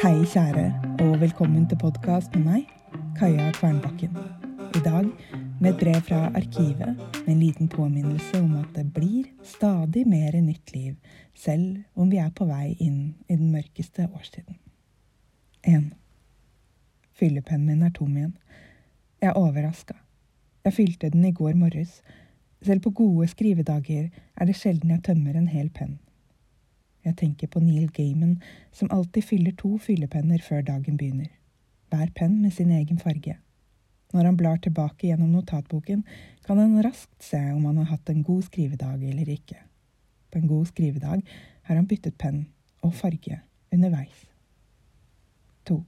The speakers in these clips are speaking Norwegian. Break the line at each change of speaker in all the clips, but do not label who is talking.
kjære, og velkommen til podkast med meg, Kaja Kvernbakken. I dag med et brev fra arkivet med en liten påminnelse om at det blir stadig mer nytt liv, selv om vi er på vei inn i den mørkeste årstiden. 1. Fyllepennen min er tom igjen. Jeg er overraska. Jeg fylte den i går morges. Selv på gode skrivedager er det sjelden jeg tømmer en hel penn. Jeg tenker på Neil Gaiman, som alltid fyller to fyllepenner før dagen begynner. Hver penn med sin egen farge. Når han blar tilbake gjennom notatboken, kan han raskt se om han har hatt en god skrivedag eller ikke. På en god skrivedag har han byttet penn og farge underveis. To.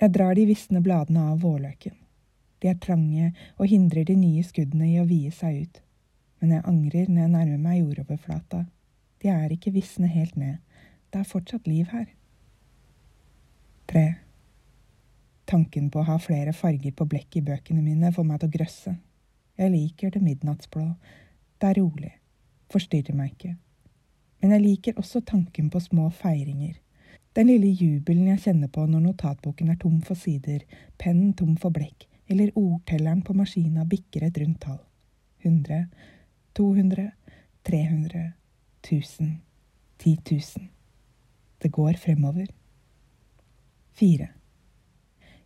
Jeg drar de visne bladene av vårløken. De er trange og hindrer de nye skuddene i å vie seg ut. Men jeg angrer når jeg nærmer meg jordoverflata. De er ikke visne helt ned. Det er fortsatt liv her. Tre. Tanken på å ha flere farger på blekk i bøkene mine får meg til å grøsse. Jeg liker det midnattsblå. Det er rolig. Forstyrrer meg ikke. Men jeg liker også tanken på små feiringer. Den lille jubelen jeg kjenner på når notatboken er tom for sider, pennen tom for blekk, eller ordtelleren på maskina bikker et rundt tall. 100, 200, 300 tusen, ti tusen. Det går fremover. Fire.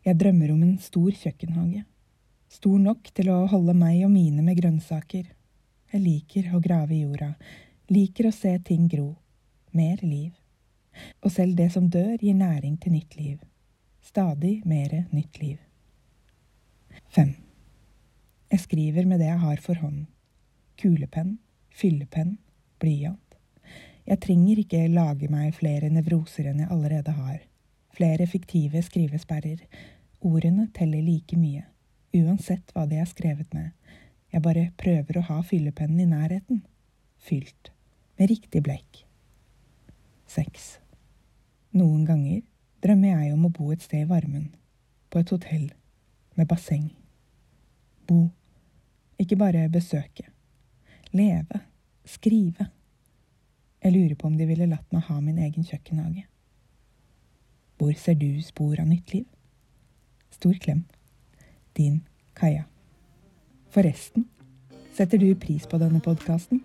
Jeg drømmer om en stor kjøkkenhage. Stor nok til å holde meg og mine med grønnsaker. Jeg liker å grave i jorda, liker å se ting gro. Mer liv. Og selv det som dør, gir næring til nytt liv. Stadig mere nytt liv. Fem. Jeg skriver med det jeg har for hånden. Kulepenn, fyllepenn, blyant. Jeg trenger ikke lage meg flere nevroser enn jeg allerede har. Flere fiktive skrivesperrer. Ordene teller like mye, uansett hva de er skrevet med. Jeg bare prøver å ha fyllepennen i nærheten. Fylt. Med riktig blekk. Seks. Noen ganger drømmer jeg om å bo et sted i varmen. På et hotell. Med basseng. Bo. Ikke bare besøke. Leve. Skrive. Jeg lurer på om de ville latt meg ha min egen kjøkkenhage. Hvor ser du spor av nytt liv? Stor klem. Din Kaja. Forresten, setter du pris på denne podkasten?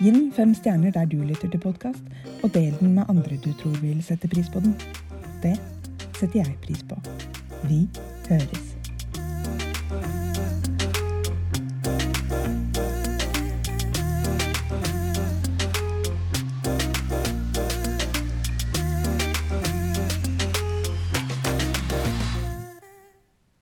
Gi den fem stjerner der du lytter til podkast, og del den med andre du tror vil sette pris på den. Det setter jeg pris på. Vi høres.